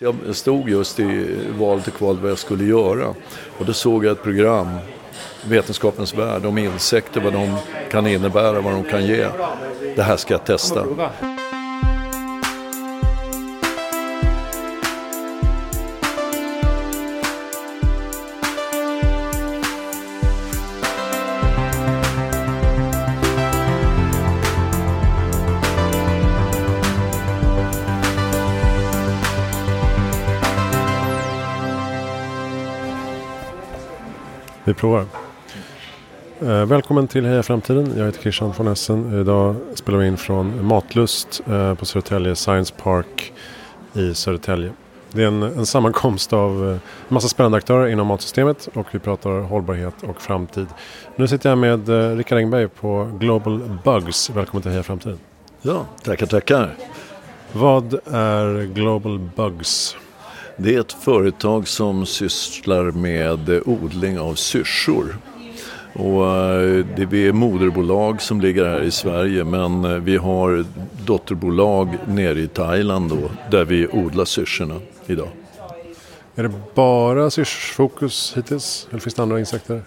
Jag stod just i valet och kvalet vad jag skulle göra och då såg jag ett program, Vetenskapens värld, om insekter, vad de kan innebära, vad de kan ge. Det här ska jag testa. Vi provar. Eh, välkommen till Heja Framtiden. Jag heter Christian von Essen. Idag spelar vi in från Matlust eh, på Södertälje Science Park i Södertälje. Det är en, en sammankomst av eh, en massa spännande aktörer inom matsystemet och vi pratar hållbarhet och framtid. Nu sitter jag med eh, Rickard Engberg på Global Bugs. Välkommen till Heja Framtiden. Ja, tackar, tackar. Vad är Global Bugs? Det är ett företag som sysslar med odling av syrsor. Och eh, det är moderbolag som ligger här i Sverige men eh, vi har dotterbolag nere i Thailand då, där vi odlar syrsorna idag. Är det bara syrsfokus hittills eller finns det andra insekter?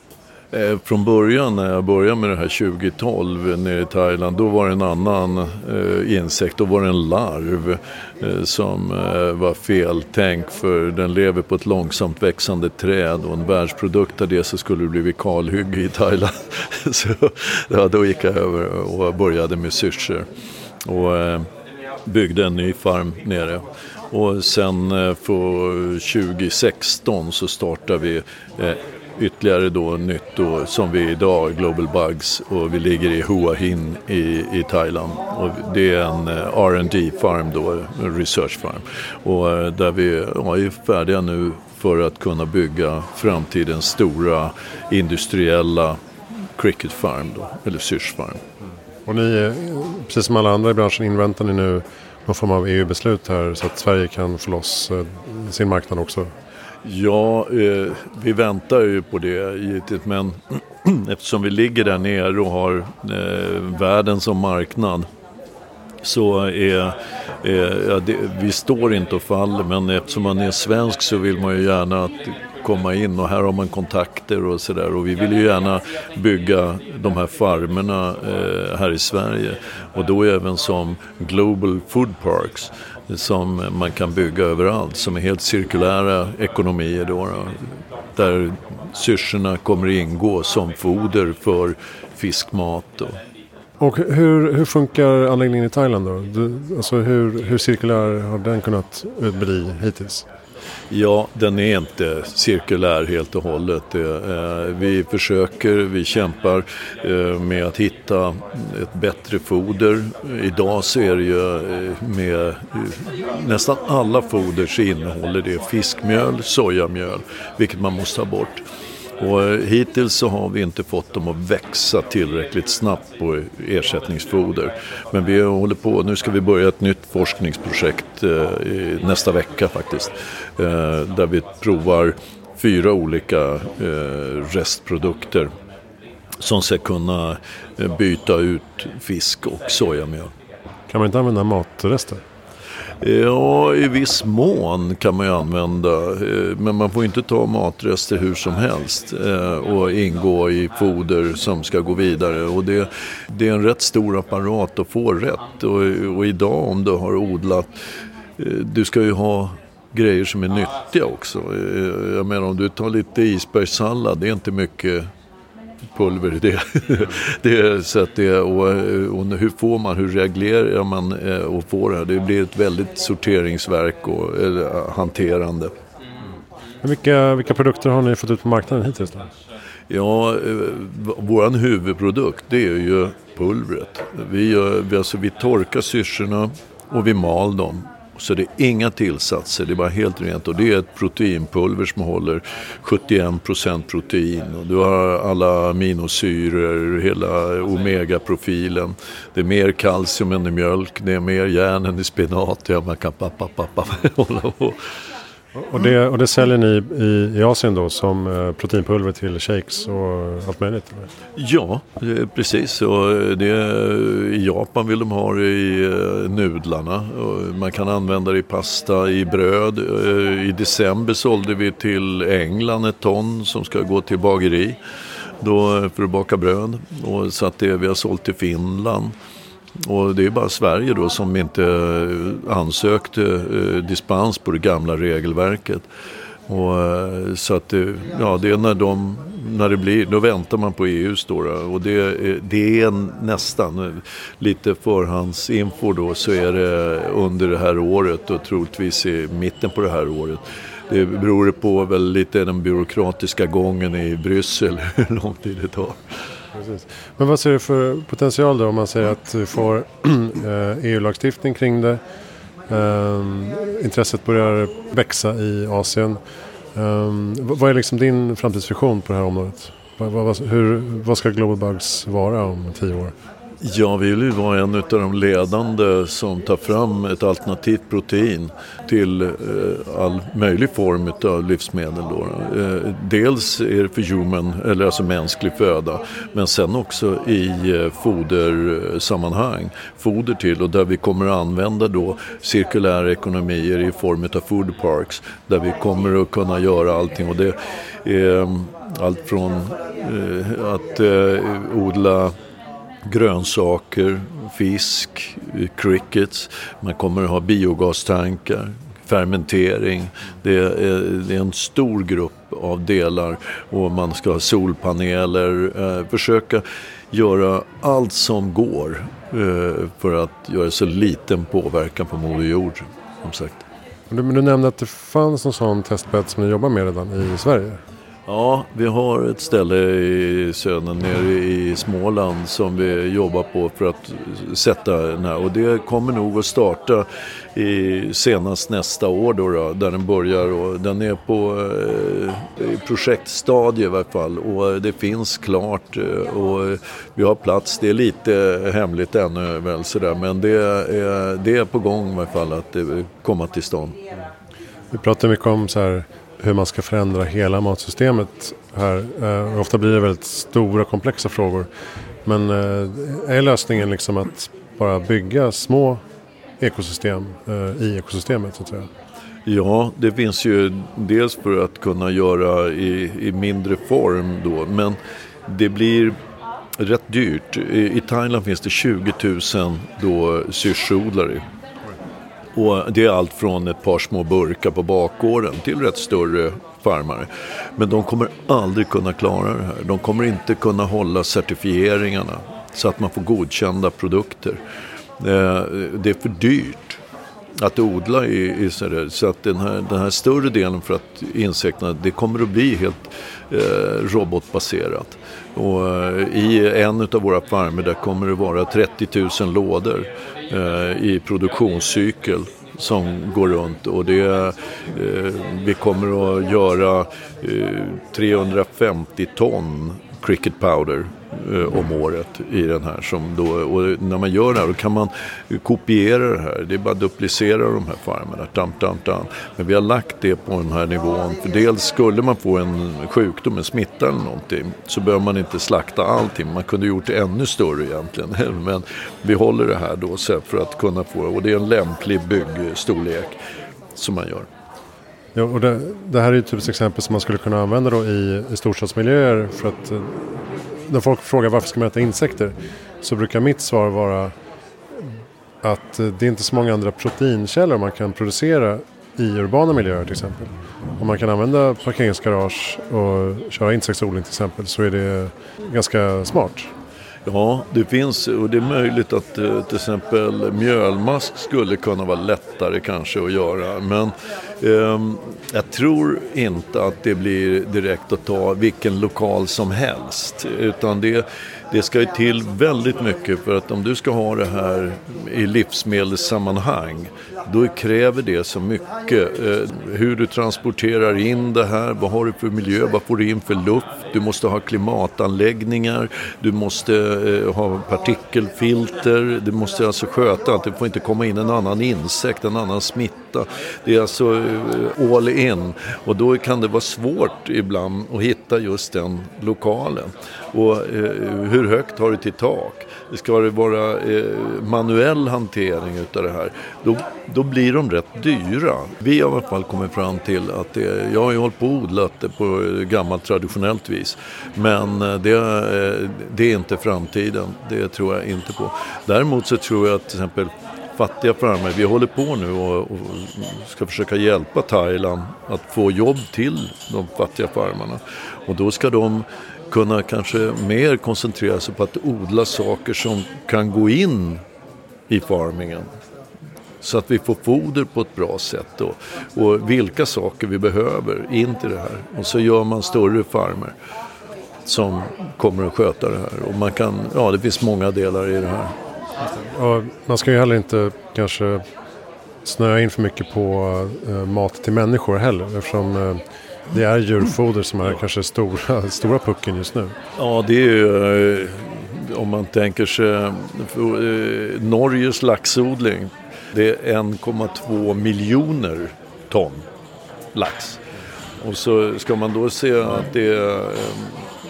Eh, från början när jag började med det här 2012 nere i Thailand då var det en annan eh, insekt, då var det en larv eh, som eh, var feltänkt för den lever på ett långsamt växande träd och en världsprodukt av det så skulle det bli kalhygge i Thailand. så ja, då gick jag över och började med syrsor och eh, byggde en ny farm nere. Och sen eh, för 2016 så startade vi eh, ytterligare då nytt då, som vi idag, Global Bugs och vi ligger i Hua Hin i, i Thailand. Och det är en eh, R&D farm då, research farm. Och eh, där vi ja, är färdiga nu för att kunna bygga framtidens stora industriella cricket farm då, eller syrsfarm. Mm. Och ni, eh, precis som alla andra i branschen, inväntar ni nu någon form av EU-beslut här så att Sverige kan få loss sin marknad också? Ja, eh, vi väntar ju på det givetvis men eftersom vi ligger där nere och har eh, världen som marknad så är, eh, ja, det, vi står inte och faller men eftersom man är svensk så vill man ju gärna att komma in och här har man kontakter och sådär och vi vill ju gärna bygga de här farmerna eh, här i Sverige och då även som Global Food Parks som man kan bygga överallt som är helt cirkulära ekonomier då, då där syrsorna kommer ingå som foder för fiskmat. Då. Och hur, hur funkar anläggningen i Thailand då? Du, alltså hur, hur cirkulär har den kunnat bli hittills? Ja, den är inte cirkulär helt och hållet. Eh, vi försöker, vi kämpar eh, med att hitta ett bättre foder. Idag så är det ju eh, med nästan alla foder så innehåller det fiskmjöl, sojamjöl, vilket man måste ta bort. Och eh, hittills så har vi inte fått dem att växa tillräckligt snabbt på ersättningsfoder. Men vi håller på, nu ska vi börja ett nytt forskningsprojekt eh, nästa vecka faktiskt. Eh, där vi provar fyra olika restprodukter som ska kunna byta ut fisk och sojamjöl. Kan man inte använda matrester? Ja, i viss mån kan man ju använda. Eh, men man får inte ta matrester hur som helst eh, och ingå i foder som ska gå vidare. Och det, det är en rätt stor apparat att få rätt. Och, och idag om du har odlat, eh, du ska ju ha grejer som är nyttiga också. Jag menar om du tar lite isbergssallad, det är inte mycket pulver det. det så att det, och, och hur får man, hur reagerar man eh, och får det? Det blir ett väldigt sorteringsverk och eller, hanterande. Vilka, vilka produkter har ni fått ut på marknaden hittills? Då? Ja, eh, vår huvudprodukt det är ju pulvret. Vi, gör, vi, alltså, vi torkar syrsorna och vi mal dem så det är inga tillsatser, det är bara helt rent. Och det är ett proteinpulver som håller 71% protein. Och du har alla aminosyror, hela omegaprofilen. Det är mer kalcium än i mjölk, det är mer järn än i spenat. Ja, man kan pappa, pappa, hålla på. Och det, och det säljer ni i, i Asien då som eh, proteinpulver till shakes och allt möjligt? Eller? Ja, eh, precis. Och eh, det, I Japan vill de ha det i nudlarna. Man kan använda det i pasta, i bröd. I december sålde vi till England ett ton som ska gå till bageri då, för att baka bröd. Och så att det vi har sålt till Finland. Och det är bara Sverige då som inte eh, ansökte eh, dispens på det gamla regelverket. Och, eh, så att det, ja, det är när, de, när det blir, då väntar man på EUs då. Och det, det är nästan lite förhandsinfo då så är det under det här året och troligtvis i mitten på det här året. Det beror på väl lite den byråkratiska gången i Bryssel hur lång tid det tar. Precis. Men vad ser du för potential då om man säger att du får eh, e EU-lagstiftning kring det? Um, intresset börjar växa i Asien. Um, vad är liksom din framtidsvision på det här området? Vad, vad, hur, vad ska Global Bugs vara om tio år? Jag vill ju vara en av de ledande som tar fram ett alternativt protein till eh, all möjlig form av livsmedel. Då. Eh, dels är det för human, eller alltså mänsklig föda, men sen också i eh, fodersammanhang. Foder till och där vi kommer att använda då cirkulära ekonomier i form av food parks där vi kommer att kunna göra allting. Och det är allt från eh, att eh, odla grönsaker, fisk, crickets. Man kommer att ha biogastankar, fermentering. Det är, det är, en stor grupp av delar och man ska ha solpaneler. Eh, försöka göra allt som går eh, för att göra så liten påverkan på Moder Jord. Som sagt. Du, men du nämnde att det fanns en sån testbädd som ni jobbar med redan i Sverige. Ja, vi har ett ställe i södern nere i Småland som vi jobbar på för att sätta den här. Och det kommer nog att starta i, senast nästa år då, då där den börjar. Och den är på eh, projektstadie i varje fall och det finns klart eh, och vi har plats. Det är lite hemligt ännu väl sådär men det är, det är på gång i varje fall att det komma till stånd. Vi pratar mycket om så här hur man ska förändra hela matsystemet här. Eh, ofta blir det väldigt stora komplexa frågor. Men eh, är lösningen liksom att bara bygga små ekosystem eh, i ekosystemet så att säga? Ja, det finns ju dels för att kunna göra i, i mindre form då. Men det blir rätt dyrt. I, i Thailand finns det 20 000 då syrsodlare och det är allt från ett par små burkar på bakgården till rätt större farmare. Men de kommer aldrig kunna klara det här. De kommer inte kunna hålla certifieringarna så att man får godkända produkter. Eh, det är för dyrt att odla i, i. Så att den här, den här större delen för att insekterna, det kommer att bli helt eh, robotbaserat. Och eh, i en av våra farmer där kommer det vara 30 000 lådor eh, i produktionscykel som går runt och det, eh, vi kommer att göra eh, 350 ton cricket powder eh, om året i den här. Som då, och när man gör det här då kan man kopiera det här. Det är bara att duplicera de här farmerna. Tam, tam, tam. Men vi har lagt det på den här nivån. För dels skulle man få en sjukdom, en smitta eller någonting så behöver man inte slakta allting. Man kunde gjort det ännu större egentligen. Men vi håller det här då för att kunna få och det är en lämplig byggstorlek som man gör. Ja, och det, det, här är ett typiskt exempel som man skulle kunna använda då i, i storstadsmiljöer. För att eh, när folk frågar varför ska man äta insekter så brukar mitt svar vara att eh, det är inte så många andra proteinkällor man kan producera i urbana miljöer till exempel. Om man kan använda parkeringsgarage och köra insektsodling till exempel så är det ganska smart. Ja, det finns och det är möjligt att eh, till exempel mjölmask skulle kunna vara lättare kanske att göra. Men Ehm, jag tror inte att det blir direkt att ta vilken lokal som helst. Utan det, det ska ju till väldigt mycket för att om du ska ha det här i livsmedelssammanhang då kräver det så mycket. Eh, hur du transporterar in det här, vad har du för miljö, vad får du in för luft, du måste ha klimatanläggningar, du måste eh, ha partikelfilter, du måste alltså sköta att det får inte komma in en annan insekt, en annan smitta. Det är alltså eh, all in och då kan det vara svårt ibland att hitta just den lokalen. Och eh, hur högt har du till tak? Ska det vara eh, manuell hantering utav det här, då, då blir de rätt dyra. Vi har i alla fall kommit fram till att det, jag har ju hållit på och odlat det på eh, gammalt traditionellt vis. Men det, det är inte framtiden, det tror jag inte på. Däremot så tror jag att till exempel fattiga farmare, vi håller på nu och, och, ska försöka hjälpa Thailand att få jobb till de fattiga farmarna. Och då ska de kunna kanske mer koncentrera sig på att odla saker som kan gå in i farmingen så att vi får foder på ett bra sätt och, och vilka saker vi behöver in till det här. Och så gör man större farmer som kommer att sköta det här. Och man kan, ja det finns många delar i det här. Och man ska ju heller inte kanske snöa in för mycket på uh, mat till människor heller eftersom uh, det är djurfoder som är kanske stora, stora pucken just nu. Ja, det är ju, eh, om man tänker sig Norges laxodling det är 1,2 miljoner ton lax. Och så ska man då se att det, är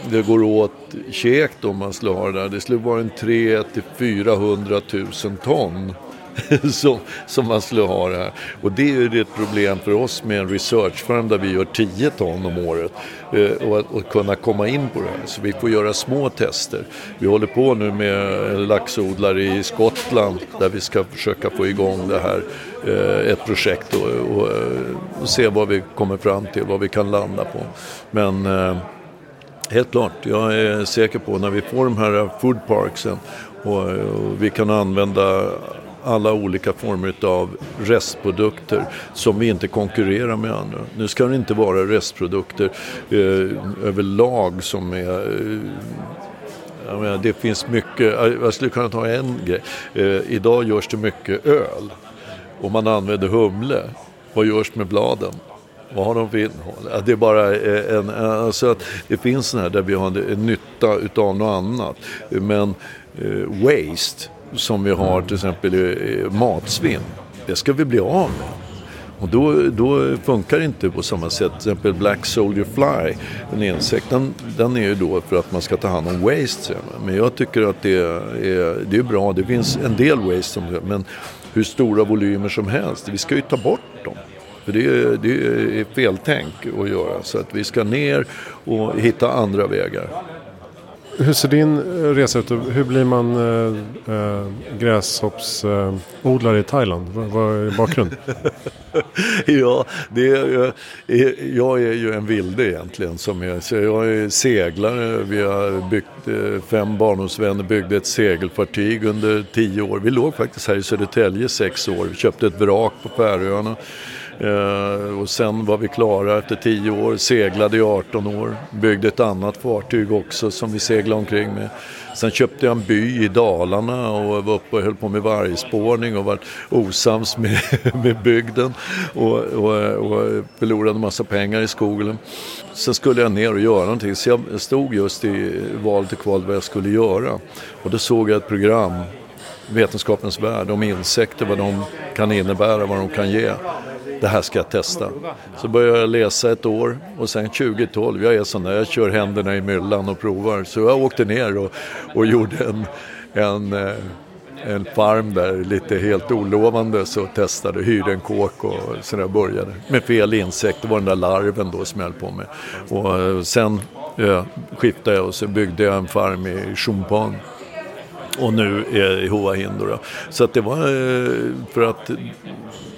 det går åt käkt om man skulle ha det där. Det skulle vara en 3 till 400 000 ton som, som man skulle ha det här. Och det är ju ett problem för oss med en researchfarm där vi gör 10 ton om året. Eh, och, och kunna komma in på det här. Så vi får göra små tester. Vi håller på nu med laxodlare i Skottland där vi ska försöka få igång det här. Eh, ett projekt och, och, och se vad vi kommer fram till, vad vi kan landa på. Men eh, Helt klart, jag är säker på när vi får de här foodparksen och, och vi kan använda alla olika former av restprodukter som vi inte konkurrerar med andra. Nu ska det inte vara restprodukter eh, överlag som är eh, menar, det finns mycket, eh, jag skulle kunna ta en grej. Eh, idag görs det mycket öl och man använder humle. Vad görs med bladen? Vad har de för innehåll? Det är bara eh, en, alltså att det finns sådana här där vi har en nytta utav något annat. Men eh, waste som vi har till exempel i matsvinn. Det ska vi bli av med. Och då, då funkar det inte på samma sätt. Till exempel Black Soldier Fly, en insekt, den, den är ju då för att man ska ta hand om waste. Men jag tycker att det är, det är bra. Det finns en del waste, som, men hur stora volymer som helst. Vi ska ju ta bort. För det är, det är feltänk att göra. Så att vi ska ner och hitta andra vägar. Hur ser din eh, resa ut? Hur blir man äh, gräshoppsodlare i Thailand? Vad, är bakgrunden? ja, det är, jag är ju en vilde egentligen. Som är, så jag är seglare. Vi har byggt, fem barndomsvänner byggde ett segelfartyg under tio år. Vi låg faktiskt här i Södertälje sex år. Vi köpte ett vrak på Färöarna. Eh, och sen var vi klara efter 10 år, seglade i 18 år, byggde ett annat fartyg också som vi seglade omkring med. Sen köpte jag en by i Dalarna och var uppe och höll på med vargspårning och var osams med, med bygden och, och, och förlorade en massa pengar i skogen. Sen skulle jag ner och göra någonting så jag stod just i valet och kval vad jag skulle göra. Och då såg jag ett program Vetenskapens värld om insekter, vad de kan innebära, vad de kan ge det här ska jag testa. Så började jag läsa ett år och sen 2012, jag är sån där, jag kör händerna i myllan och provar. Så jag åkte ner och, och gjorde en, en, eh, en farm där, lite helt olovande, så testade, hyrde en kåk och sådär, började. Med fel insekt, det var den där larven då som jag höll på med. Och eh, sen ja, skiftade jag och så byggde jag en farm i Chumpan och nu är i Hoa Hindu. Så att det var eh, för att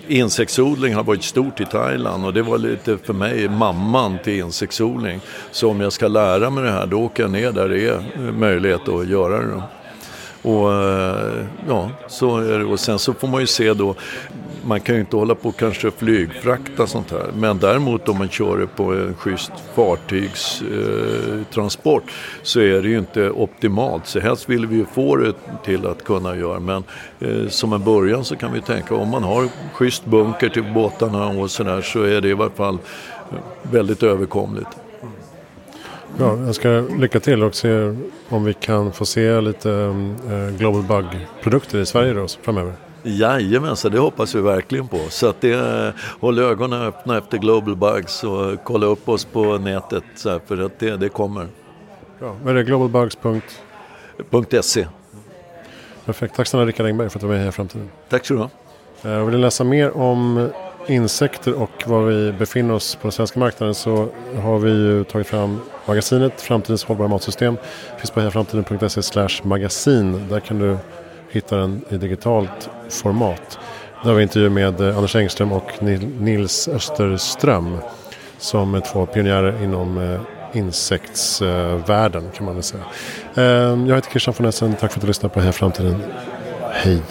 insektsodling har varit stort i Thailand och det var lite för mig mamman till insektsodling. Så om jag ska lära mig det här då åker jag ner där det är eh, möjlighet att göra det. Och eh, ja, så är det. Och sen så får man ju se då man kan ju inte hålla på och kanske flygfrakta sånt här. Men däremot om man kör det på en schysst fartygstransport eh, så är det ju inte optimalt. Så helst vill vi ju få det till att kunna göra. Men eh, som en början så kan vi tänka om man har schysst bunker till båtarna och sådär så är det i varje fall eh, väldigt överkomligt. Bra, jag ska lycka till och se om vi kan få se lite eh, Global Bug-produkter i Sverige då, framöver. Jajamensan, det hoppas vi verkligen på. Så att det, håll ögonen öppna efter Global Bugs och kolla upp oss på nätet så här, för att det, det kommer. Bra. Vad är det? Globalbugs.se Perfekt. Tack snälla Rickard Engberg för att du var med här i framtiden. Tack så du ha. Eh, vill du läsa mer om insekter och var vi befinner oss på den svenska marknaden så har vi ju tagit fram magasinet Framtidens hållbara matsystem. Det finns på hejaframtiden.se magasin. Där kan du hitta den i digitalt format. Där har vi intervju med eh, Anders Engström och Nils Österström som är två pionjärer inom eh, insektsvärlden kan man väl säga. Eh, jag heter Christian von Essen. Tack för att du lyssnade på Heja Framtiden. Hej!